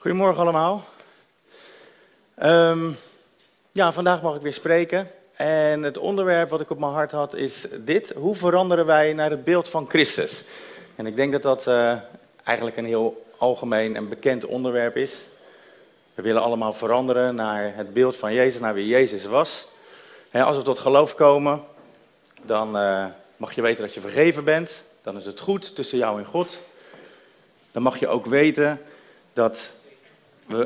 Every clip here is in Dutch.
Goedemorgen allemaal. Ehm, ja, vandaag mag ik weer spreken. En het onderwerp wat ik op mijn hart had is dit. Hoe veranderen wij naar het beeld van Christus? En ik denk dat dat uh, eigenlijk een heel algemeen en bekend onderwerp is. We willen allemaal veranderen naar het beeld van Jezus, naar wie Jezus was. als we tot geloof komen, dan uh, mag je weten dat je vergeven bent. Dan is het goed tussen jou en God. Dan mag je ook weten dat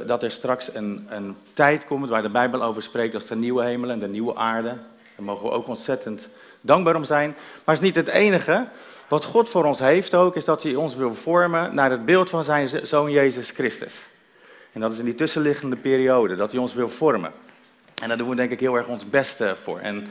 dat er straks een, een tijd komt waar de Bijbel over spreekt als de nieuwe hemel en de nieuwe aarde. Daar mogen we ook ontzettend dankbaar om zijn. Maar het is niet het enige. Wat God voor ons heeft ook, is dat hij ons wil vormen naar het beeld van zijn zoon Jezus Christus. En dat is in die tussenliggende periode, dat hij ons wil vormen. En daar doen we denk ik heel erg ons beste voor. En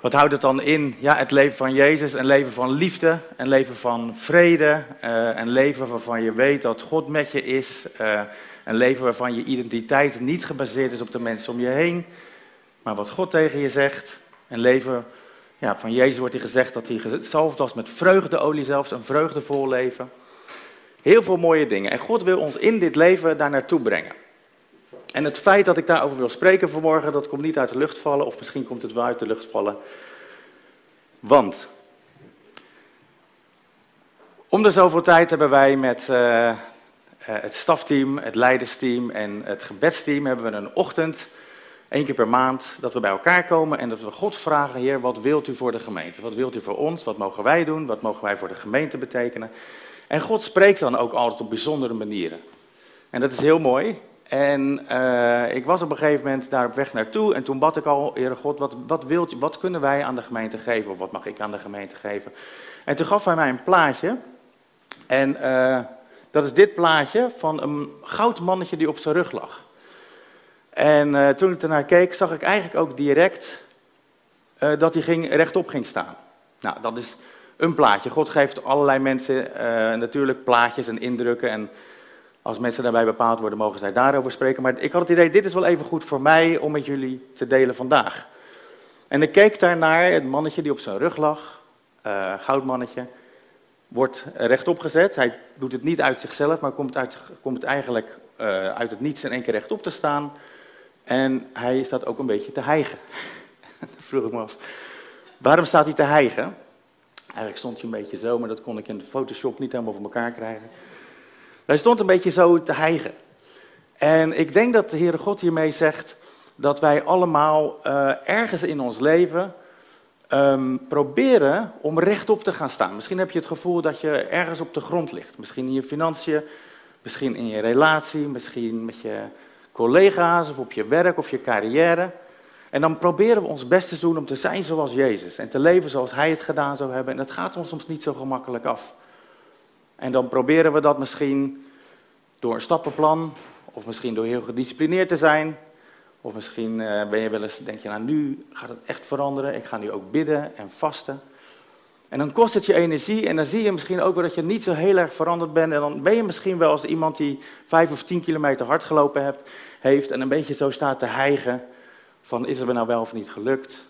wat houdt het dan in? Ja, het leven van Jezus, een leven van liefde, een leven van vrede, uh, een leven waarvan je weet dat God met je is, uh, een leven waarvan je identiteit niet gebaseerd is op de mensen om je heen, maar wat God tegen je zegt. Een leven, ja, van Jezus wordt hij gezegd dat hij gezalfd was met vreugdeolie zelfs, een vreugdevol leven. Heel veel mooie dingen. En God wil ons in dit leven daar naartoe brengen. En het feit dat ik daarover wil spreken vanmorgen, dat komt niet uit de lucht vallen, of misschien komt het wel uit de lucht vallen. Want om de zoveel tijd hebben wij met uh, het stafteam, het leidersteam en het gebedsteam hebben we een ochtend, één keer per maand, dat we bij elkaar komen en dat we God vragen, Heer, wat wilt u voor de gemeente? Wat wilt u voor ons? Wat mogen wij doen? Wat mogen wij voor de gemeente betekenen? En God spreekt dan ook altijd op bijzondere manieren. En dat is heel mooi. En uh, ik was op een gegeven moment daar op weg naartoe en toen bad ik al, Heere God, wat, wat, wilt, wat kunnen wij aan de gemeente geven of wat mag ik aan de gemeente geven? En toen gaf hij mij een plaatje en uh, dat is dit plaatje van een goud mannetje die op zijn rug lag. En uh, toen ik ernaar keek, zag ik eigenlijk ook direct dat hij ging, rechtop ging staan. Nou, dat is een plaatje. God geeft allerlei mensen natuurlijk plaatjes en indrukken en als mensen daarbij bepaald worden, mogen zij daarover spreken. Maar ik had het idee, dit is wel even goed voor mij om met jullie te delen vandaag. En ik keek daarnaar, het mannetje die op zijn rug lag, uh, goudmannetje, wordt rechtop gezet. Hij doet het niet uit zichzelf, maar komt, uit, komt eigenlijk uh, uit het niets in één keer rechtop te staan. En hij staat ook een beetje te hijgen. dat vroeg ik me af. Waarom staat hij te hijgen? Eigenlijk stond hij een beetje zo, maar dat kon ik in de Photoshop niet helemaal voor elkaar krijgen. Hij stond een beetje zo te hijgen. En ik denk dat de Heere God hiermee zegt dat wij allemaal uh, ergens in ons leven um, proberen om rechtop te gaan staan. Misschien heb je het gevoel dat je ergens op de grond ligt. Misschien in je financiën, misschien in je relatie, misschien met je collega's of op je werk of je carrière. En dan proberen we ons best te doen om te zijn zoals Jezus en te leven zoals Hij het gedaan zou hebben. En het gaat ons soms niet zo gemakkelijk af. En dan proberen we dat misschien door een stappenplan, of misschien door heel gedisciplineerd te zijn. Of misschien uh, ben je wel eens, denk je, nou nu gaat het echt veranderen. Ik ga nu ook bidden en vasten. En dan kost het je energie en dan zie je misschien ook wel dat je niet zo heel erg veranderd bent. En dan ben je misschien wel als iemand die vijf of tien kilometer hard gelopen hebt, heeft en een beetje zo staat te hijgen van is het me nou wel of niet gelukt.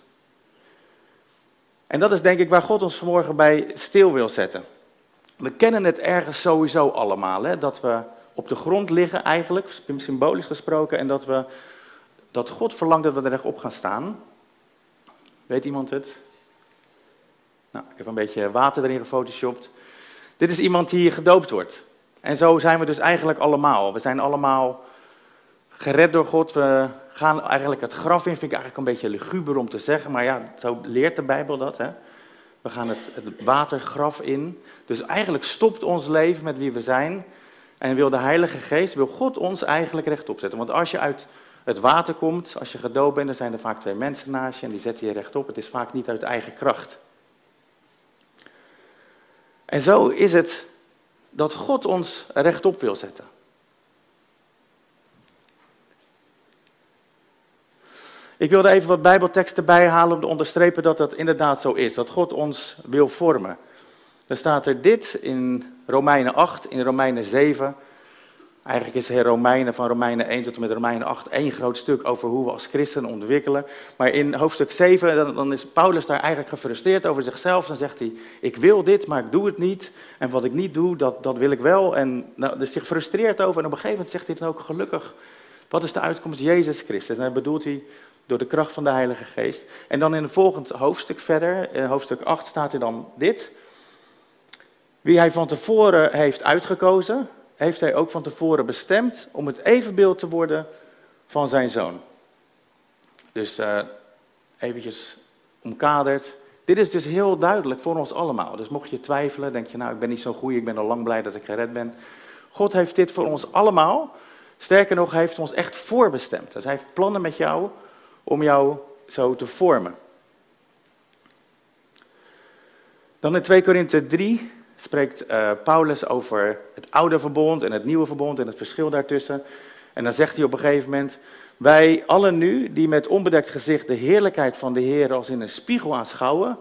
En dat is denk ik waar God ons vanmorgen bij stil wil zetten. We kennen het ergens sowieso allemaal, hè? dat we op de grond liggen eigenlijk, symbolisch gesproken, en dat, we, dat God verlangt dat we er rechtop gaan staan. Weet iemand het? Nou, ik heb een beetje water erin gefotoshopt. Dit is iemand die gedoopt wordt. En zo zijn we dus eigenlijk allemaal. We zijn allemaal gered door God. We gaan eigenlijk het graf in. Vind ik eigenlijk een beetje luguber om te zeggen. Maar ja, zo leert de Bijbel dat. Hè? We gaan het, het watergraf in. Dus eigenlijk stopt ons leven met wie we zijn. En wil de Heilige Geest, wil God ons eigenlijk rechtop zetten. Want als je uit het water komt, als je gedoopt bent, dan zijn er vaak twee mensen naast je en die zetten je rechtop. Het is vaak niet uit eigen kracht. En zo is het dat God ons rechtop wil zetten. Ik wilde even wat Bijbelteksten bijhalen om te onderstrepen dat dat inderdaad zo is. Dat God ons wil vormen. Dan staat er dit in Romeinen 8, in Romeinen 7. Eigenlijk is Romeinen van Romeinen 1 tot en met Romeinen 8 één groot stuk over hoe we als christen ontwikkelen. Maar in hoofdstuk 7 dan, dan, is Paulus daar eigenlijk gefrustreerd over zichzelf. Dan zegt hij, ik wil dit, maar ik doe het niet. En wat ik niet doe, dat, dat wil ik wel. En nou, dus hij frustreert over. En op een gegeven moment zegt hij dan ook gelukkig, wat is de uitkomst? Jezus Christus. En dan bedoelt hij door de kracht van de Heilige Geest. En dan in het volgende hoofdstuk verder, in hoofdstuk 8 staat er dan dit. Wie hij van tevoren heeft uitgekozen, heeft hij ook van tevoren bestemd om het evenbeeld te worden van zijn zoon. Dus uh, eventjes omkaderd. Dit is dus heel duidelijk voor ons allemaal. Dus mocht je twijfelen, denk je nou ik ben niet zo goed, ik ben al lang blij dat ik gered ben. God heeft dit voor ons allemaal. Sterker nog, hij heeft ons echt voorbestemd. Dus hij heeft plannen met jou om jou zo te vormen. Dan in 2 Korinthe 3 spreekt uh, Paulus over het oude verbond en het nieuwe verbond en het verschil daartussen. En dan zegt hij op een gegeven moment, wij allen nu die met onbedekt gezicht de heerlijkheid van de Heer als in een spiegel aanschouwen.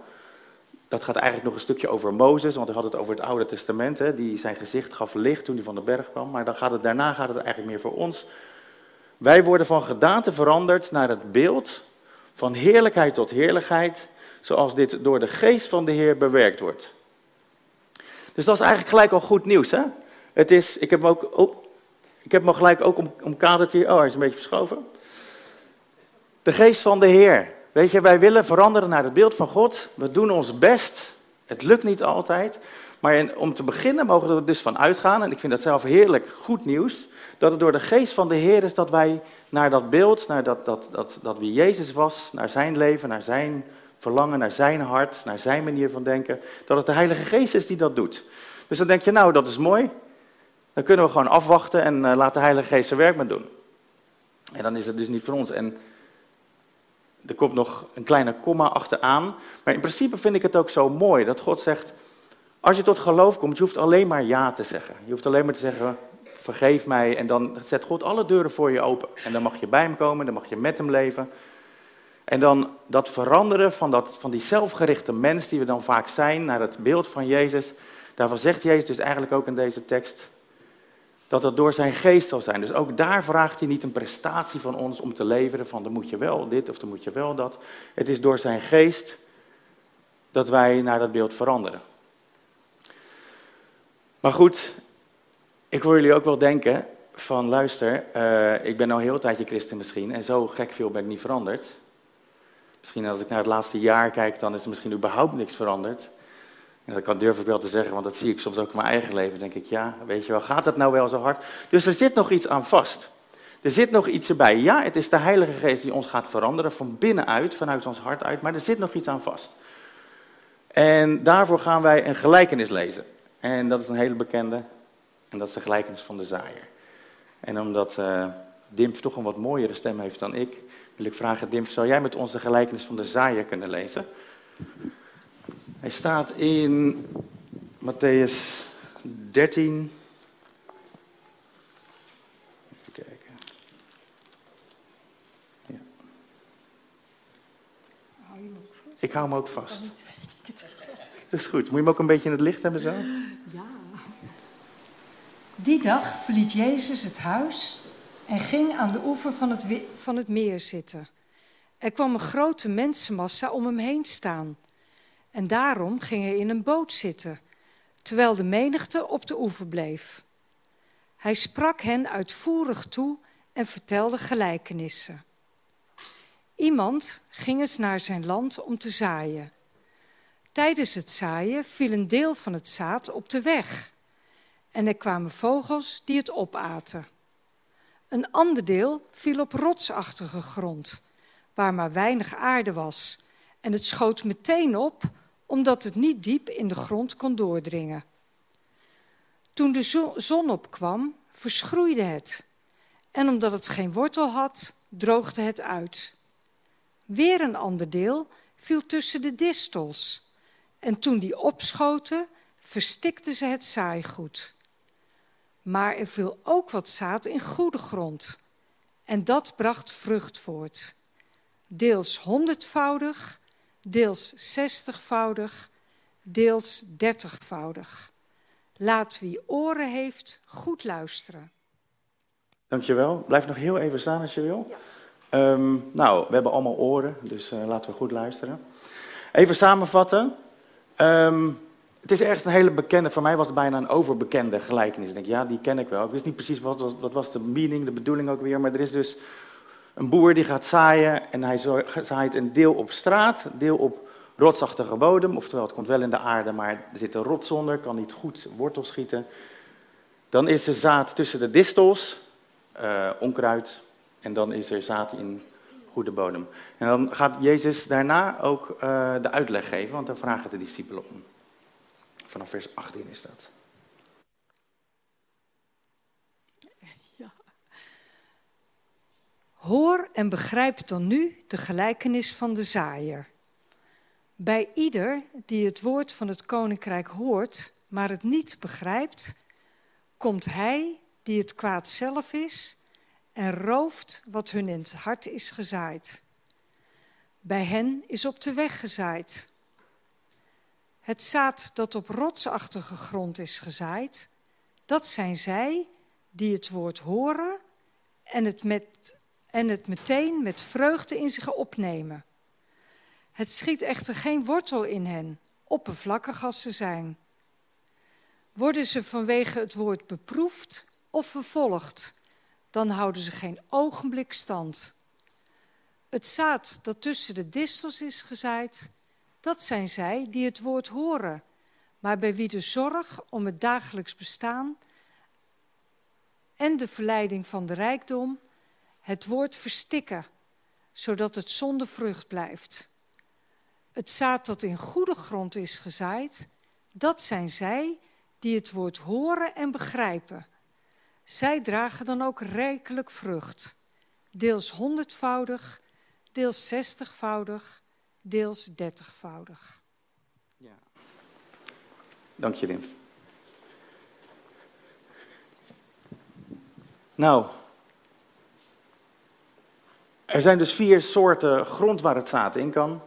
Dat gaat eigenlijk nog een stukje over Mozes, want hij had het over het Oude Testament, hè, die zijn gezicht gaf licht toen hij van de berg kwam. Maar dan gaat het, daarna gaat het eigenlijk meer voor ons. Wij worden van gedaante veranderd naar het beeld van heerlijkheid tot heerlijkheid, zoals dit door de geest van de Heer bewerkt wordt. Dus dat is eigenlijk gelijk al goed nieuws. Hè? Het is, ik heb hem ook, ik heb hem gelijk ook om, omkaderd hier. Oh, hij is een beetje verschoven. De geest van de Heer. Weet je, wij willen veranderen naar het beeld van God. We doen ons best. Het lukt niet altijd. Maar om te beginnen mogen we er dus van uitgaan. En ik vind dat zelf heerlijk goed nieuws. Dat het door de geest van de Heer is dat wij naar dat beeld, naar dat, dat, dat, dat wie Jezus was, naar zijn leven, naar zijn verlangen, naar zijn hart, naar zijn manier van denken, dat het de Heilige Geest is die dat doet. Dus dan denk je, nou, dat is mooi. Dan kunnen we gewoon afwachten en uh, laat de Heilige Geest zijn werk maar doen. En dan is het dus niet voor ons. En er komt nog een kleine komma achteraan. Maar in principe vind ik het ook zo mooi dat God zegt, als je tot geloof komt, je hoeft alleen maar ja te zeggen. Je hoeft alleen maar te zeggen, vergeef mij. En dan zet God alle deuren voor je open. En dan mag je bij hem komen, dan mag je met hem leven. En dan dat veranderen van, dat, van die zelfgerichte mens die we dan vaak zijn naar het beeld van Jezus. Daarvan zegt Jezus dus eigenlijk ook in deze tekst dat dat door zijn geest zal zijn. Dus ook daar vraagt hij niet een prestatie van ons om te leveren van dan moet je wel dit of dan moet je wel dat. Het is door zijn geest dat wij naar dat beeld veranderen. Maar goed, ik wil jullie ook wel denken van luister, uh, ik ben al heel tijdje christen misschien en zo gek veel ben ik niet veranderd. Misschien als ik naar het laatste jaar kijk, dan is er misschien überhaupt niks veranderd. En dat kan durf ik wel te zeggen, want dat zie ik soms ook in mijn eigen leven. Denk ik, ja, weet je wel, gaat het nou wel zo hard? Dus er zit nog iets aan vast. Er zit nog iets erbij. Ja, het is de Heilige Geest die ons gaat veranderen van binnenuit, vanuit ons hart uit, maar er zit nog iets aan vast. En daarvoor gaan wij een gelijkenis lezen. En dat is een hele bekende, en dat is de gelijkenis van de zaaier. En omdat uh, Dimf toch een wat mooiere stem heeft dan ik, wil ik vragen, Dimf, zou jij met ons de gelijkenis van de zaaier kunnen lezen? Hij staat in Matthäus 13. Even kijken. Ja. Ik hou hem ook vast. Dat is goed. Moet je hem ook een beetje in het licht hebben zo? Die dag verliet Jezus het huis en ging aan de oever van het, van het meer zitten. Er kwam een grote mensenmassa om hem heen staan. En daarom ging hij in een boot zitten, terwijl de menigte op de oever bleef. Hij sprak hen uitvoerig toe en vertelde gelijkenissen. Iemand ging eens naar zijn land om te zaaien. Tijdens het zaaien viel een deel van het zaad op de weg. En er kwamen vogels die het opaten. Een ander deel viel op rotsachtige grond, waar maar weinig aarde was. En het schoot meteen op, omdat het niet diep in de grond kon doordringen. Toen de zon opkwam, verschroeide het. En omdat het geen wortel had, droogde het uit. Weer een ander deel viel tussen de distels. En toen die opschoten, verstikten ze het saaigoed. Maar er viel ook wat zaad in goede grond. En dat bracht vrucht voort. Deels honderdvoudig, deels zestigvoudig, deels dertigvoudig. Laat wie oren heeft goed luisteren. Dankjewel. Blijf nog heel even staan als je wil. Ehm, nou, we hebben allemaal oren, dus uh, laten we goed luisteren. Even samenvatten. Ehm, het is echt een hele bekende, voor mij was het bijna een overbekende gelijkenis. Ik denk, ja, die ken ik wel. Ik wist niet precies wat, wat, wat was de meaning, de bedoeling ook weer. Maar er is dus een boer die gaat zaaien en hij zaait een deel op straat, een deel op rotsachtige bodem. Oftewel, het komt wel in de aarde, maar er zit een rots onder, kan niet goed wortel schieten. Dan is er zaad tussen de distels, uh, onkruid. En dan is er zaad in goede bodem. En dan gaat Jezus daarna ook uh, de uitleg geven, want daar vragen de discipelen om. Vanaf vers 18 is dat. Ja. Hoor en begrijp dan nu de gelijkenis van de zaaier. Bij ieder die het woord van het koninkrijk hoort, maar het niet begrijpt, komt hij die het kwaad zelf is en rooft wat hun in het hart is gezaaid. Bij hen is op de weg gezaaid. Het zaad dat op rotsachtige grond is gezaaid, dat zijn zij die het woord horen en het, met, en het meteen met vreugde in zich opnemen. Het schiet echter geen wortel in hen, oppervlakkig als ze zijn. Worden ze vanwege het woord beproefd of vervolgd, dan houden ze geen ogenblik stand. Het zaad dat tussen de distels is gezaaid, dat zijn zij die het woord horen, maar bij wie de zorg om het dagelijks bestaan en de verleiding van de rijkdom het woord verstikken, zodat het zonder vrucht blijft. Het zaad dat in goede grond is gezaaid, dat zijn zij die het woord horen en begrijpen. Zij dragen dan ook rijkelijk vrucht, deels honderdvoudig, deels zestigvoudig, deels dertigvoudig. Ja. Dank je, Lim. Nou, er zijn dus vier soorten grond waar het zaad in kan.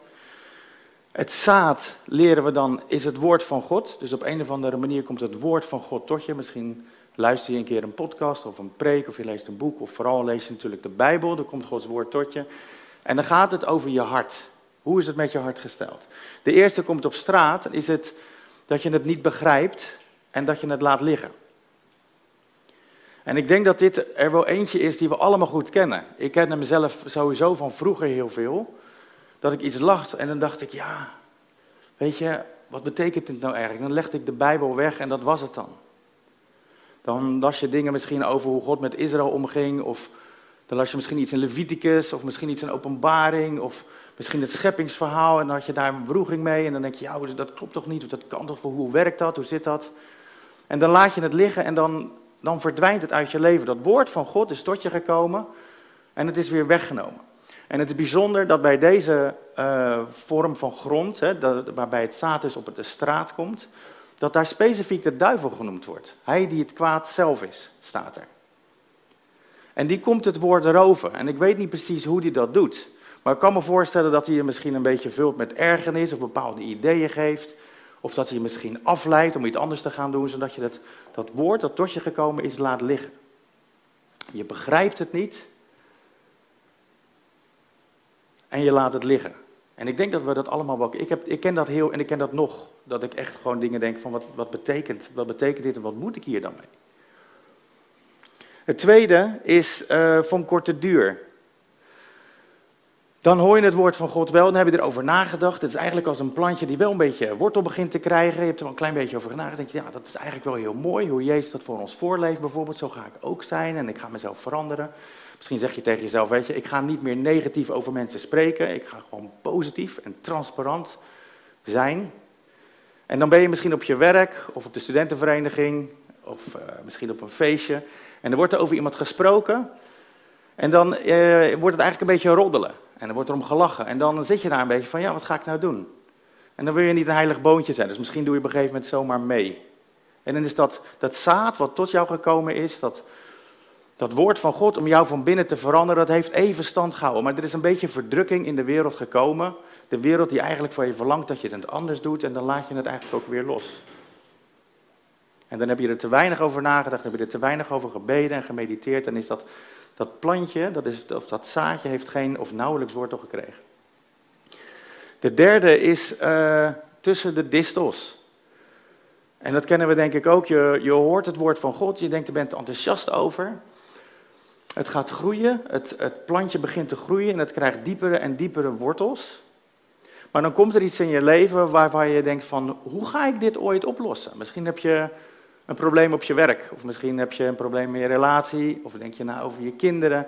Het zaad, leren we dan, is het woord van God. Dus op een of andere manier komt het woord van God tot je. Misschien luister je een keer een podcast of een preek of je leest een boek. Of vooral lees je natuurlijk de Bijbel, dan komt Gods woord tot je. En dan gaat het over je hart. Hoe is het met je hart gesteld? De eerste komt op straat, is het dat je het niet begrijpt en dat je het laat liggen. En ik denk dat dit er wel eentje is die we allemaal goed kennen. Ik ken mezelf sowieso van vroeger heel veel dat ik iets las en dan dacht ik, ja, weet je, wat betekent dit nou eigenlijk? Dan legde ik de Bijbel weg en dat was het dan. Dan las je dingen misschien over hoe God met Israël omging, of dan las je misschien iets in Leviticus, of misschien iets in Openbaring, of misschien het scheppingsverhaal en dan had je daar een broeging mee en dan denk je, ja, dat klopt toch niet, dat kan toch, hoe werkt dat, hoe zit dat? En dan laat je het liggen en dan, dan verdwijnt het uit je leven. Dat woord van God is tot je gekomen en het is weer weggenomen. En het is bijzonder dat bij deze uh, vorm van grond, hè, waarbij het zaad op de straat komt, dat daar specifiek de duivel genoemd wordt. Hij die het kwaad zelf is, staat er. En die komt het woord roven. En ik weet niet precies hoe hij dat doet. Maar ik kan me voorstellen dat hij je misschien een beetje vult met ergernis of bepaalde ideeën geeft. Of dat hij je misschien afleidt om iets anders te gaan doen, zodat je dat, dat woord dat tot je gekomen is laat liggen. Je begrijpt het niet, en je laat het liggen. En ik denk dat we dat allemaal wel. Ik, heb, ik ken dat heel en ik ken dat nog. Dat ik echt gewoon dingen denk van wat, wat, betekent, wat betekent dit en wat moet ik hier dan mee? Het tweede is uh, van korte duur. Dan hoor je het woord van God wel, dan heb je erover nagedacht. Het is eigenlijk als een plantje die wel een beetje wortel begint te krijgen. Je hebt er wel een klein beetje over nagedacht. denk je, ja, dat is eigenlijk wel heel mooi. Hoe Jezus dat voor ons voorleeft bijvoorbeeld. Zo ga ik ook zijn en ik ga mezelf veranderen. Misschien zeg je tegen jezelf, weet je, ik ga niet meer negatief over mensen spreken. Ik ga gewoon positief en transparant zijn. En dan ben je misschien op je werk of op de studentenvereniging of uh, misschien op een feestje. En er wordt er over iemand gesproken. En dan uh, wordt het eigenlijk een beetje roddelen. En dan wordt er om gelachen. En dan zit je daar een beetje van, ja, wat ga ik nou doen? En dan wil je niet een heilig boontje zijn. Dus misschien doe je op een gegeven moment zomaar mee. En dan is dat, dat zaad wat tot jou gekomen is, dat dat woord van God om jou van binnen te veranderen, dat heeft even stand gehouden. Maar er is een beetje verdrukking in de wereld gekomen. De wereld die eigenlijk van je verlangt dat je het anders doet en dan laat je het eigenlijk ook weer los. En dan heb je er te weinig over nagedacht, heb je er te weinig over gebeden en gemediteerd. En is dat, dat plantje, dat, is, of dat zaadje, heeft geen of nauwelijks wortel gekregen. De derde is uh, tussen de distels. En dat kennen we denk ik ook. Je, je hoort het woord van God, je denkt er bent enthousiast over. Het gaat groeien, het, het plantje begint te groeien en het krijgt diepere en diepere wortels. Maar dan komt er iets in je leven waarvan je denkt van, hoe ga ik dit ooit oplossen? Misschien heb je een probleem op je werk, of misschien heb je een probleem in je relatie, of denk je na over je kinderen,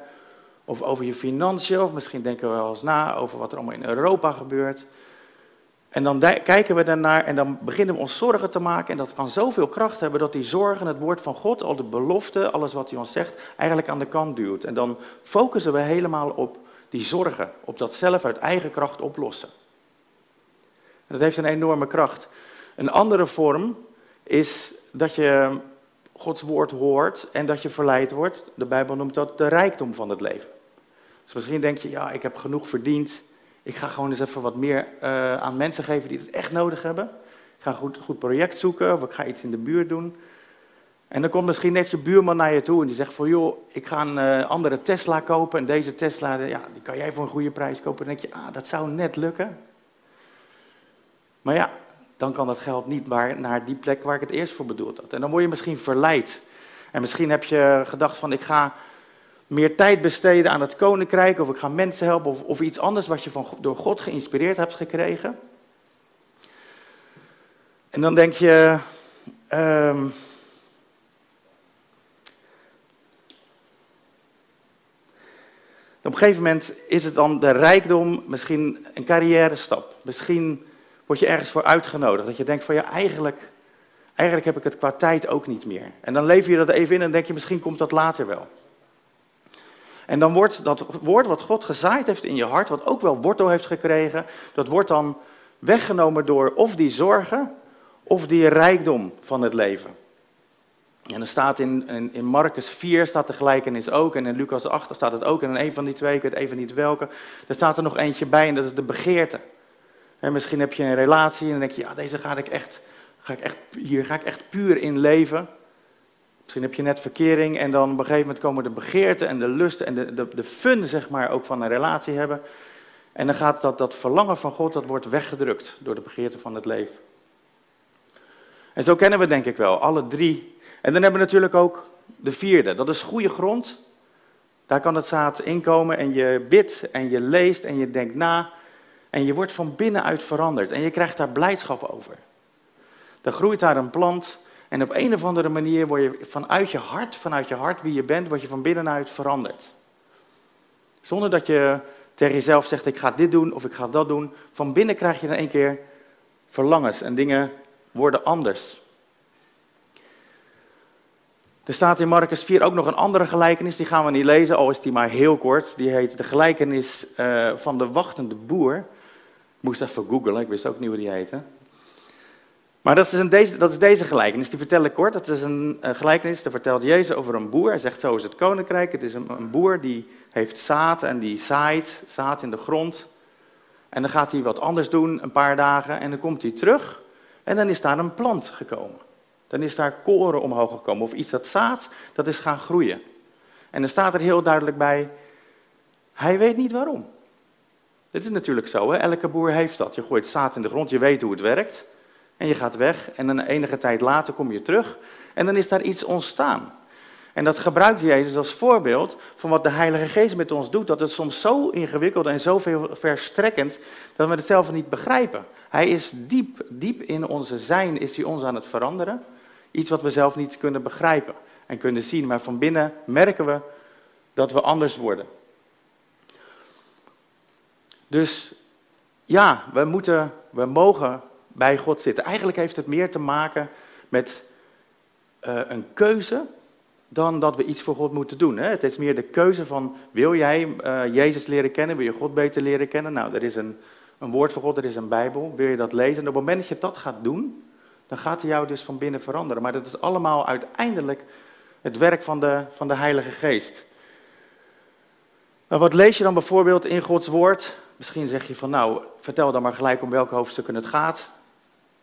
of over je financiën, of misschien denken we wel eens na over wat er allemaal in Europa gebeurt. En dan kijken we daarnaar en dan beginnen we ons zorgen te maken. En dat kan zoveel kracht hebben dat die zorgen, het woord van God, al de belofte, alles wat hij ons zegt, eigenlijk aan de kant duwt. En dan focussen we helemaal op die zorgen, op dat zelf uit eigen kracht oplossen. En dat heeft een enorme kracht. Een andere vorm is dat je Gods woord hoort en dat je verleid wordt. De Bijbel noemt dat de rijkdom van het leven. Dus misschien denk je, ja, ik heb genoeg verdiend. Ik ga gewoon eens even wat meer uh, aan mensen geven die het echt nodig hebben. Ik ga een goed, goed project zoeken of ik ga iets in de buurt doen. En dan komt misschien net je buurman naar je toe en die zegt van joh, ik ga een uh, andere Tesla kopen en deze Tesla, ja, die kan jij voor een goede prijs kopen. Dan denk je, ah, dat zou net lukken. Maar ja, dan kan dat geld niet maar naar die plek waar ik het eerst voor bedoeld had. En dan word je misschien verleid. En misschien heb je gedacht van ik ga meer tijd besteden aan het koninkrijk, of ik ga mensen helpen, of, of iets anders wat je van, door God geïnspireerd hebt gekregen. En dan denk je, um, op een gegeven moment is het dan de rijkdom misschien een carrière stap. Misschien word je ergens voor uitgenodigd. Dat je denkt van ja, eigenlijk, eigenlijk heb ik het qua tijd ook niet meer. En dan leef je dat even in en denk je misschien komt dat later wel. En dan wordt dat woord wat God gezaaid heeft in je hart, wat ook wel wortel heeft gekregen, dat wordt dan weggenomen door of die zorgen of die rijkdom van het leven. En er staat in, in, in Marcus 4 staat de gelijkenis ook, en in Lucas 8 staat het ook, en in een van die twee, ik weet even niet welke, er staat er nog eentje bij en dat is de begeerte. En misschien heb je een relatie en dan denk je, ja, deze ga ik echt, ga ik echt, hier ga ik echt puur in leven. Misschien heb je net verkering en dan op een gegeven moment komen de begeerten en de lusten en de, de, de fun, zeg maar, ook van een relatie hebben. En dan gaat dat, dat verlangen van God, dat wordt weggedrukt door de begeerte van het leven. En zo kennen we denk ik wel, alle drie. En dan hebben we natuurlijk ook de vierde, dat is goede grond. Daar kan het zaad inkomen en je bidt en je leest en je denkt na. En je wordt van binnenuit veranderd en je krijgt daar blijdschap over. Dan groeit daar een plant en op een of andere manier word je vanuit je hart, vanuit je hart wie je bent, word je van binnenuit veranderd. Zonder dat je tegen jezelf zegt, ik ga dit doen of ik ga dat doen. Van binnen krijg je in één keer verlangens en dingen worden anders. Er staat in Marcus 4 ook nog een andere gelijkenis, die gaan we niet lezen, al is die maar heel kort. Die heet de gelijkenis uh, van de wachtende boer. Moest even googlen, ik wist ook niet hoe die heette. Maar dat is, een deze, dat is deze gelijkenis, die vertel ik kort. Dat is een, een gelijkenis, daar vertelt Jezus over een boer. Hij zegt, zo is het koninkrijk. Het is een, een boer die heeft zaad en die zaait, zaad in de grond. En dan gaat hij wat anders doen, een paar dagen, en dan komt hij terug. En dan is daar een plant gekomen. Dan is daar koren omhoog gekomen, of iets dat zaad, dat is gaan groeien. En dan staat er heel duidelijk bij, hij weet niet waarom. Dit is natuurlijk zo, hè? elke boer heeft dat. Je gooit zaad in de grond, je weet hoe het werkt. En je gaat weg en een enige tijd later kom je terug en dan is daar iets ontstaan. En dat gebruikt Jezus als voorbeeld van wat de Heilige Geest met ons doet. Dat het soms zo ingewikkeld en zo verstrekkend dat we het zelf niet begrijpen. Hij is diep, diep in onze zijn is hij ons aan het veranderen. Iets wat we zelf niet kunnen begrijpen en kunnen zien. Maar van binnen merken we dat we anders worden. Dus ja, we moeten, we mogen bij God zitten. Eigenlijk heeft het meer te maken met uh, een keuze dan dat we iets voor God moeten doen. Hè? Het is meer de keuze van, wil jij uh, Jezus leren kennen, wil je God beter leren kennen? Nou, er is een, een woord voor God, er is een Bijbel, wil je dat lezen? En op het moment dat je dat gaat doen, dan gaat hij jou dus van binnen veranderen. Maar dat is allemaal uiteindelijk het werk van de, van de Heilige Geest. Maar wat lees je dan bijvoorbeeld in Gods woord? Misschien zeg je van, nou, vertel dan maar gelijk om welke hoofdstukken het gaat.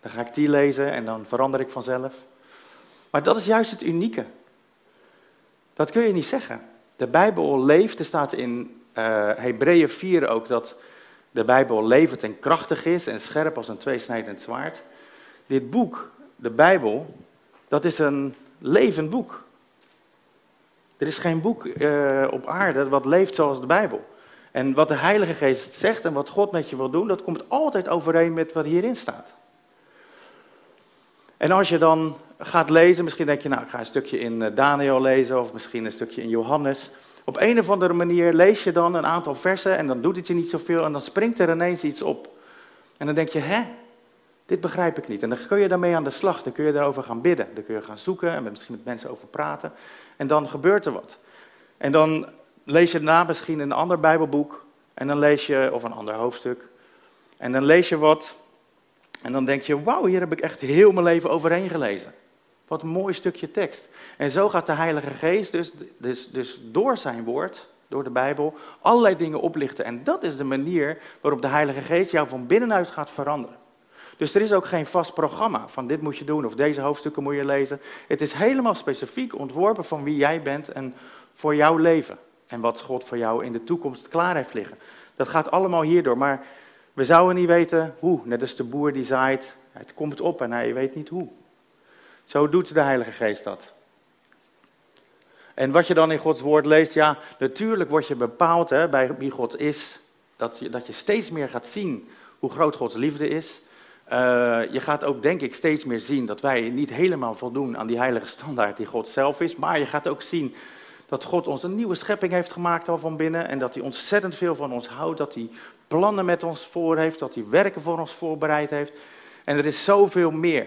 Dan ga ik die lezen en dan verander ik vanzelf. Maar dat is juist het unieke. Dat kun je niet zeggen. De Bijbel leeft, er staat in uh, Hebreeën 4 ook dat de Bijbel levend en krachtig is en scherp als een tweesnijdend zwaard. Dit boek, de Bijbel, dat is een levend boek. Er is geen boek uh, op aarde wat leeft zoals de Bijbel. En wat de Heilige Geest zegt en wat God met je wil doen, dat komt altijd overeen met wat hierin staat. En als je dan gaat lezen, misschien denk je, nou, ik ga een stukje in eh, Daniel lezen of misschien een stukje in Johannes. Op een of andere manier lees je dan een aantal versen en dan doet het je niet zoveel en dan springt er ineens iets op. En dan denk je, hè, dit begrijp ik niet. En dan kun je daarmee aan de slag, dan kun je daarover gaan bidden. Dan kun je gaan zoeken en misschien met mensen over praten. En dan gebeurt er wat. En dan lees je daarna misschien een ander Bijbelboek en dan lees je, of een ander hoofdstuk. En dan lees je wat en dan denk je, wauw, hier heb ik echt heel mijn leven overheen gelezen. Wat een mooi stukje tekst. En zo gaat de Heilige Geest dus, dus, dus door zijn woord, door de Bijbel, allerlei dingen oplichten. En dat is de manier waarop de Heilige Geest jou van binnenuit gaat veranderen. Dus er is ook geen vast programma van dit moet je doen of deze hoofdstukken moet je lezen. Het is helemaal specifiek ontworpen van wie jij bent en voor jouw leven. En wat God voor jou in de toekomst klaar heeft liggen. Dat gaat allemaal hierdoor. Maar we zouden niet weten hoe. Net als de boer die zaait, het komt op en hij weet niet hoe. Zo doet de Heilige Geest dat. En wat je dan in Gods woord leest, ja, natuurlijk word je bepaald hè, bij wie God is. Dat je, dat je steeds meer gaat zien hoe groot Gods liefde is. Uh, je gaat ook, denk ik, steeds meer zien dat wij niet helemaal voldoen aan die heilige standaard die God zelf is. Maar je gaat ook zien dat God ons een nieuwe schepping heeft gemaakt al van binnen. En dat hij ontzettend veel van ons houdt. Dat hij plannen met ons voor heeft. Dat hij werken voor ons voorbereid heeft. En er is zoveel meer.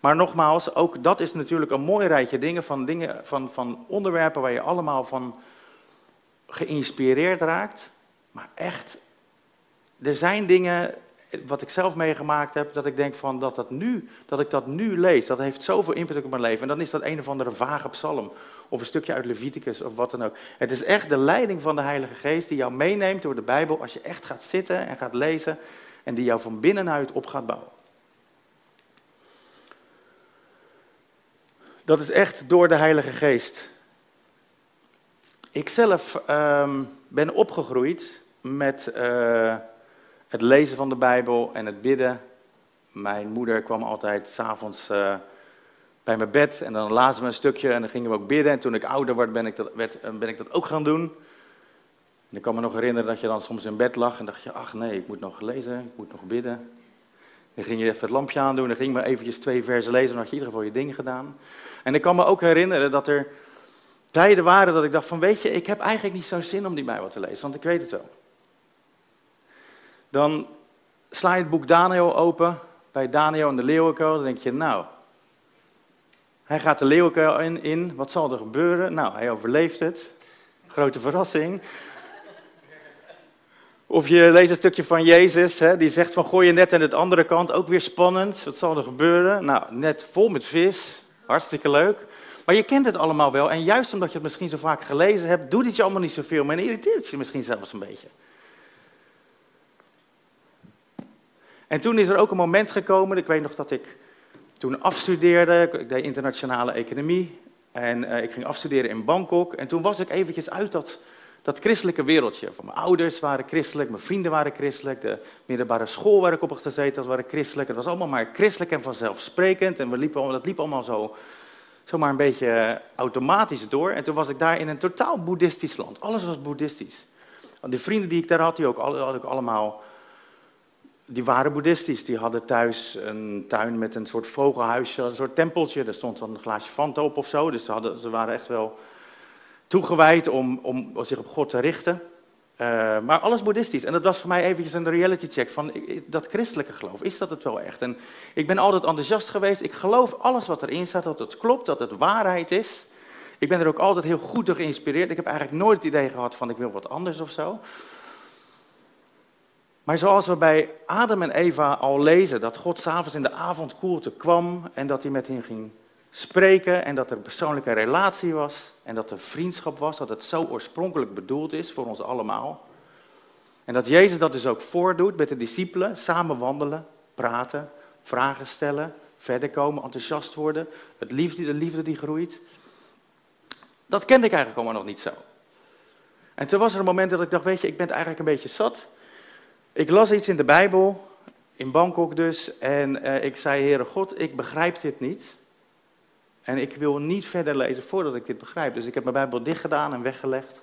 Maar nogmaals, ook dat is natuurlijk een mooi rijtje dingen van, dingen, van, van onderwerpen waar je allemaal van geïnspireerd raakt. Maar echt, er zijn dingen, wat ik zelf meegemaakt heb, dat ik denk van dat, dat, nu, dat ik dat nu lees, dat heeft zoveel impact op mijn leven. En dan is dat een of andere vage psalm, of een stukje uit Leviticus, of wat dan ook. Het is echt de leiding van de Heilige Geest die jou meeneemt door de Bijbel als je echt gaat zitten en gaat lezen en die jou van binnenuit op gaat bouwen. Dat is echt door de Heilige Geest. Ik zelf uh, ben opgegroeid met uh, het lezen van de Bijbel en het bidden. Mijn moeder kwam altijd s'avonds uh, bij mijn bed en dan lazen we een stukje en dan gingen we ook bidden. En toen ik ouder werd, ben ik dat, werd, eh, ben ik dat ook gaan doen. En ik kan me nog herinneren dat je dan soms in bed lag en dacht je, ach nee, ik moet nog lezen, ik moet nog bidden. Dan ging je even het lampje aandoen, dan ging je maar eventjes twee versen lezen, dan had je in ieder geval je ding gedaan. En ik kan me ook herinneren dat er tijden waren dat ik dacht van, weet je, ik heb eigenlijk niet zo'n zin om die Bijbel te lezen, want ik weet het wel. Dan sla je het boek Daniel open, bij Daniel en de leeuwenkuil, dan denk je, nou, hij gaat de leeuwenkuil in, in, wat zal er gebeuren? Nou, hij overleeft het. Grote verrassing. Of je leest een stukje van Jezus, hè, die zegt van gooi je net aan de andere kant, ook weer spannend. Wat zal er gebeuren? Nou, net vol met vis, hartstikke leuk. Maar je kent het allemaal wel en juist omdat je het misschien zo vaak gelezen hebt, doet het je allemaal niet zoveel, maar irriteert je misschien zelfs een beetje. En toen is er ook een moment gekomen, ik weet nog dat ik toen afstudeerde, ik deed internationale economie en uh, ik ging afstuderen in Bangkok. En toen was ik eventjes uit dat dat christelijke wereldje. Van mijn ouders waren christelijk, mijn vrienden waren christelijk, de middelbare school waar ik op had gezeten was christelijk. Het was allemaal maar christelijk en vanzelfsprekend en we liepen, dat liep allemaal zo, zomaar een beetje automatisch door. En toen was ik daar in een totaal boeddhistisch land. Alles was boeddhistisch. De vrienden die ik daar had, die ook, had ik allemaal, die waren boeddhistisch. Die hadden thuis een tuin met een soort vogelhuisje, een soort tempeltje. Daar stond dan een glaasje Fanta op of zo. Dus ze, hadden, ze waren echt wel toegewijd om, om zich op God te richten. Uh, maar alles boeddhistisch. En dat was voor mij eventjes een reality check van dat christelijke geloof. Is dat het wel echt? En ik ben altijd enthousiast geweest. Ik geloof alles wat erin staat, dat het klopt, dat het waarheid is. Ik ben er ook altijd heel goed door geïnspireerd. Ik heb eigenlijk nooit het idee gehad van ik wil wat anders of zo. Maar zoals we bij Adam en Eva al lezen, dat God s'avonds in de avondkoelte kwam en dat hij met hen ging spreken en dat er persoonlijke relatie was en dat er vriendschap was, dat het zo oorspronkelijk bedoeld is voor ons allemaal. En dat Jezus dat dus ook voordoet met de discipelen, samen wandelen, praten, vragen stellen, verder komen, enthousiast worden, het liefde, de liefde die groeit. Dat kende ik eigenlijk allemaal nog niet zo. En toen was er een moment dat ik dacht, weet je, ik ben eigenlijk een beetje zat. Ik las iets in de Bijbel, in Bangkok dus, en uh, ik zei, Heere God, ik begrijp dit niet. En ik wil niet verder lezen voordat ik dit begrijp. Dus ik heb mijn Bijbel dicht gedaan en weggelegd.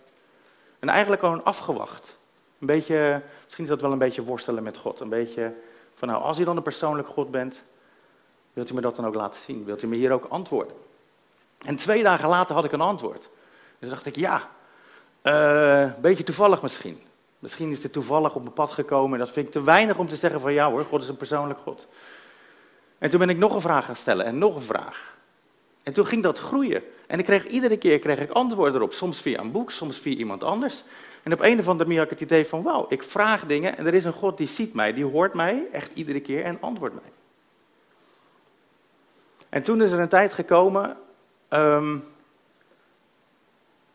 En eigenlijk gewoon afgewacht. Een beetje, misschien is dat wel een beetje worstelen met God. Een beetje van, nou, als u dan een persoonlijk God bent, wilt u me dat dan ook laten zien? Wilt u me hier ook antwoorden? En twee dagen later had ik een antwoord. Dus dacht ik, ja, een beetje toevallig misschien. Misschien is dit toevallig op mijn pad gekomen. Dat vind ik te weinig om te zeggen van, ja hoor, God is een persoonlijk God. En toen ben ik nog een vraag gaan stellen en nog een vraag. En toen ging dat groeien. En ik kreeg, iedere keer kreeg ik antwoorden erop. Soms via een boek, soms via iemand anders. En op een of andere manier had ik het idee van, wauw, ik vraag dingen en er is een God die ziet mij, die hoort mij echt iedere keer en antwoordt mij. En toen is er een tijd gekomen, ehm,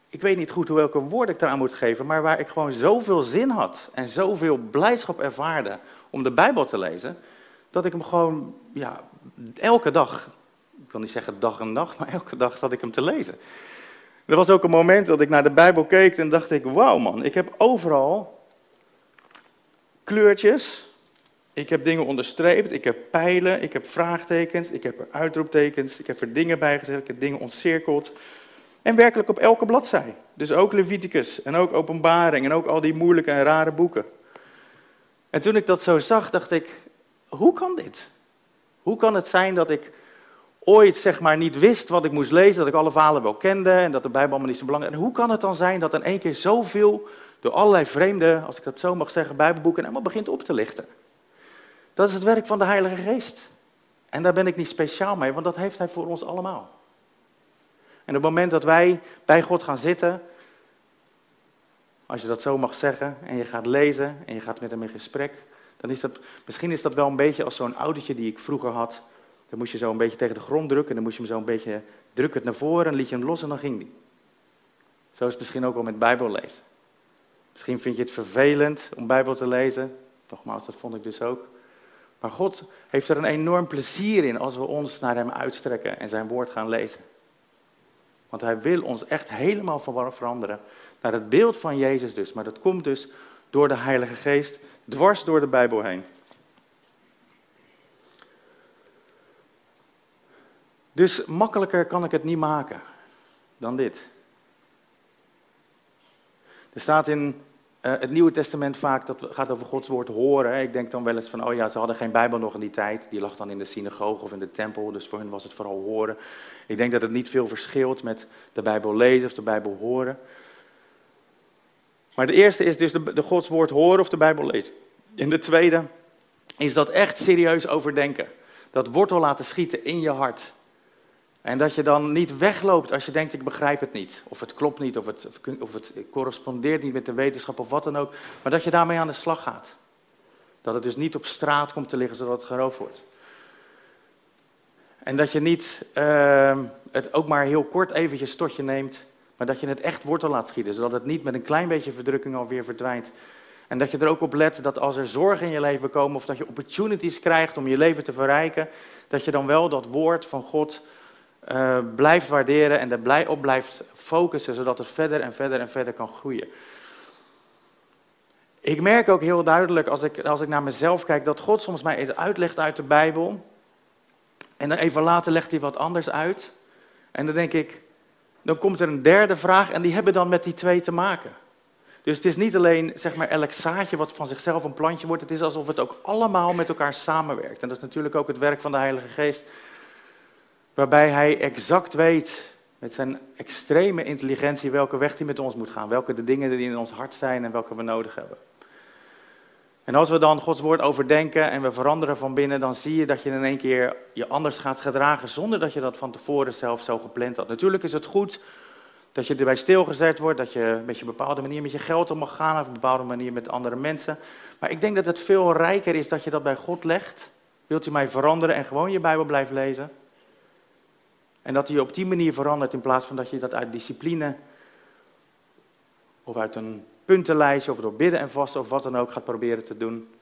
ik weet niet goed welke woord ik eraan moet geven, maar waar ik gewoon zoveel zin had en zoveel blijdschap ervaarde om de Bijbel te lezen, dat ik hem gewoon ja, elke dag, ik wil niet zeggen dag en nacht, maar elke dag zat ik hem te lezen. Er was ook een moment dat ik naar de Bijbel keek en dacht ik, wauw man, ik heb overal kleurtjes, ik heb dingen onderstreept, ik heb pijlen, ik heb vraagtekens, ik heb er uitroeptekens, ik heb er dingen bij gezet, ik heb dingen ontcirkeld. En werkelijk op elke bladzij. Dus ook Leviticus en ook Openbaring en ook al die moeilijke en rare boeken. En toen ik dat zo zag, dacht ik, hoe kan dit? Hoe kan het zijn dat ik ooit zeg maar niet wist wat ik moest lezen, dat ik alle verhalen wel kende en dat de Bijbel allemaal niet zo belangrijk. En hoe kan het dan zijn dat in één keer zoveel door allerlei vreemde, als ik dat zo mag zeggen, Bijbelboeken helemaal begint op te lichten? Dat is het werk van de Heilige Geest. En daar ben ik niet speciaal mee, want dat heeft Hij voor ons allemaal. En op het moment dat wij bij God gaan zitten, als je dat zo mag zeggen, en je gaat lezen en je gaat met hem in gesprek, dan is dat, misschien is dat wel een beetje als zo'n autootje die ik vroeger had, dan moest je zo een beetje tegen de grond drukken. En dan moest je hem zo een beetje drukken naar voren. En liet je hem los en dan ging die. Zo is het misschien ook wel met Bijbel lezen. Misschien vind je het vervelend om Bijbel te lezen. Nogmaals, dat vond ik dus ook. Maar God heeft er een enorm plezier in als we ons naar Hem uitstrekken en Zijn woord gaan lezen. Want Hij wil ons echt helemaal veranderen naar het beeld van Jezus dus. Maar dat komt dus door de Heilige Geest, dwars door de Bijbel heen. Dus makkelijker kan ik het niet maken dan dit. Er staat in uh, het Nieuwe Testament vaak, dat gaat over Gods woord horen. Ik denk dan wel eens van, oh ja, ze hadden geen Bijbel nog in die tijd. Die lag dan in de synagoge of in de tempel, dus voor hen was het vooral horen. Ik denk dat het niet veel verschilt met de Bijbel lezen of de Bijbel horen. Maar de eerste is dus de, de Gods woord horen of de Bijbel lezen. En de tweede is dat echt serieus overdenken. Dat wortel laten schieten in je hart. En dat je dan niet wegloopt als je denkt, ik begrijp het niet. Of het klopt niet, of het, of het correspondeert niet met de wetenschap of wat dan ook. Maar dat je daarmee aan de slag gaat. Dat het dus niet op straat komt te liggen zodat het geroofd wordt. En dat je niet uh, het ook maar heel kort eventjes tot je neemt, maar dat je het echt wortel laat schieten. Zodat het niet met een klein beetje verdrukking alweer verdwijnt. En dat je er ook op let dat als er zorgen in je leven komen of dat je opportunities krijgt om je leven te verrijken, dat je dan wel dat woord van God uh, blijft waarderen en er blij op blijft focussen, zodat het verder en verder en verder kan groeien. Ik merk ook heel duidelijk als ik, als ik naar mezelf kijk, dat God soms mij iets uitlegt uit de Bijbel. En dan even later legt hij wat anders uit. En dan denk ik, dan komt er een derde vraag en die hebben dan met die twee te maken. Dus het is niet alleen zeg maar, elk zaadje wat van zichzelf een plantje wordt, het is alsof het ook allemaal met elkaar samenwerkt. En dat is natuurlijk ook het werk van de Heilige Geest waarbij hij exact weet met zijn extreme intelligentie welke weg hij met ons moet gaan, welke de dingen die in ons hart zijn en welke we nodig hebben. En als we dan Gods woord overdenken en we veranderen van binnen, dan zie je dat je in één keer je anders gaat gedragen zonder dat je dat van tevoren zelf zo gepland had. Natuurlijk is het goed dat je erbij stilgezet wordt, dat je met je bepaalde manier met je geld om mag gaan, of op een bepaalde manier met andere mensen. Maar ik denk dat het veel rijker is dat je dat bij God legt. Wilt u mij veranderen en gewoon je Bijbel blijft lezen? En dat je op die manier verandert in plaats van dat je dat uit discipline of uit een puntenlijstje of door bidden en vasten of wat dan ook gaat proberen te doen.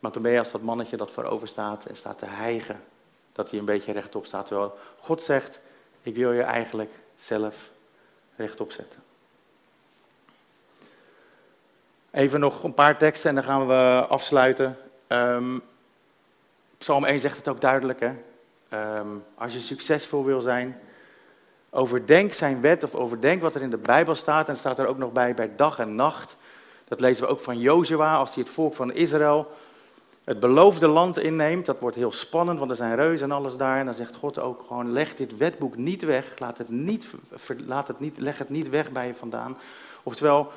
Maar dan ben je als dat mannetje dat voorover staat en staat te hijgen dat hij een beetje rechtop staat. Terwijl God zegt, ik wil je eigenlijk zelf rechtop zetten. Even nog een paar teksten en dan gaan we afsluiten. Um, Psalm 1 zegt het ook duidelijk. Hè? Ehm, als je succesvol wil zijn, overdenk zijn wet of overdenk wat er in de Bijbel staat. En staat er ook nog bij bij dag en nacht. Dat lezen we ook van Jozua als hij het volk van Israël het beloofde land inneemt. Dat wordt heel spannend, want er zijn reuzen en alles daar. En dan zegt God ook gewoon, leg dit wetboek niet weg. Laat het niet, laat het niet, leg het niet weg bij je vandaan. Oftewel,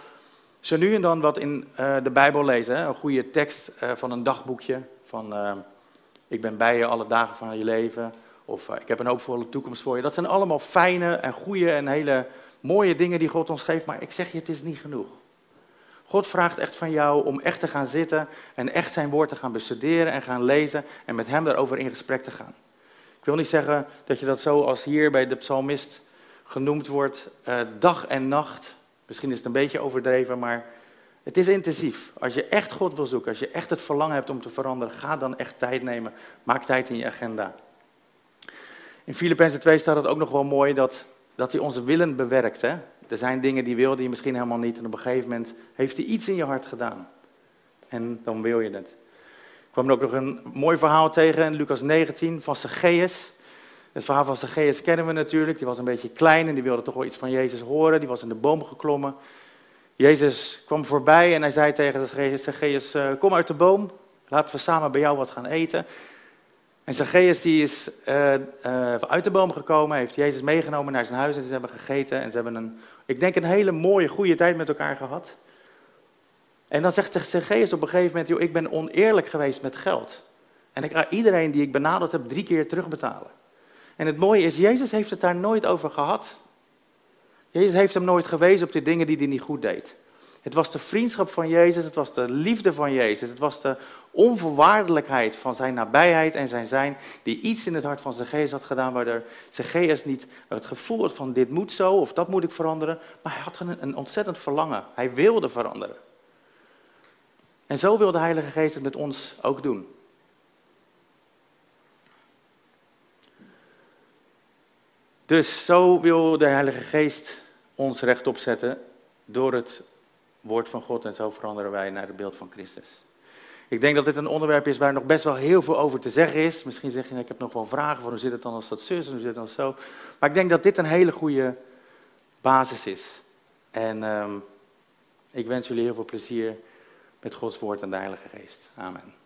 zo nu en dan wat in uh, de Bijbel lezen. Een goede tekst uh, van een dagboekje. Van uh, ik ben bij je alle dagen van je leven. Of ik heb een hoopvolle toekomst voor je. Dat zijn allemaal fijne en goede en hele mooie dingen die God ons geeft. Maar ik zeg je, het is niet genoeg. God vraagt echt van jou om echt te gaan zitten en echt zijn woord te gaan bestuderen en gaan lezen en met hem daarover in gesprek te gaan. Ik wil niet zeggen dat je dat zo als hier bij de psalmist genoemd wordt, uh, dag en nacht. Misschien is het een beetje overdreven, maar het is intensief. Als je echt God wil zoeken, als je echt het verlangen hebt om te veranderen, ga dan echt tijd nemen. Maak tijd in je agenda. In Filippenzen 2 staat het ook nog wel mooi dat, dat hij onze willen bewerkt. Hè? Er zijn dingen die wilde je misschien helemaal niet en op een gegeven moment heeft hij iets in je hart gedaan. En dan wil je het. Ik kwam ook nog een mooi verhaal tegen in Lucas 19 van Zacchaeus. Het verhaal van Zacchaeus kennen we natuurlijk. Die was een beetje klein en die wilde toch wel iets van Jezus horen. Die was in de boom geklommen. Jezus kwam voorbij en hij zei tegen Zacchaeus, eh, kom uit de boom. Laten we samen bij jou wat gaan eten. En Zacchaeus die is uh, uh, uit de boom gekomen, heeft Jezus meegenomen naar zijn huis en ze hebben gegeten. En ze hebben een, ik denk, een hele mooie, goede tijd met elkaar gehad. En dan zegt Zacchaeus op een gegeven moment, joh, ik ben oneerlijk geweest met geld. En ik ga iedereen die ik benaderd heb drie keer terugbetalen. En het mooie is, Jezus heeft het daar nooit over gehad. Jezus heeft hem nooit gewezen op de dingen die hij niet goed deed. Het was de vriendschap van Jezus, het was de liefde van Jezus, het was de onvoorwaardelijkheid van zijn nabijheid en zijn zijn, die iets in het hart van Zacchaeus had gedaan, waardoor Zacchaeus niet het gevoel had van dit moet zo of dat moet ik veranderen, maar hij had een, een ontzettend verlangen. Hij wilde veranderen. En zo wil de Heilige Geest het met ons ook doen. Dus zo wil de Heilige Geest ons rechtop zetten door het woord van God en zo veranderen wij naar het beeld van Christus. Ik denk dat dit een onderwerp is waar nog best wel heel veel over te zeggen is. Misschien zeg je, ik heb nog wel vragen voor hoe zit het dan als dat zus en hoe zit het dan zo. Maar ik denk dat dit een hele goede basis is. En um, ik wens jullie heel veel plezier met Gods woord en de Heilige Geest. Amen.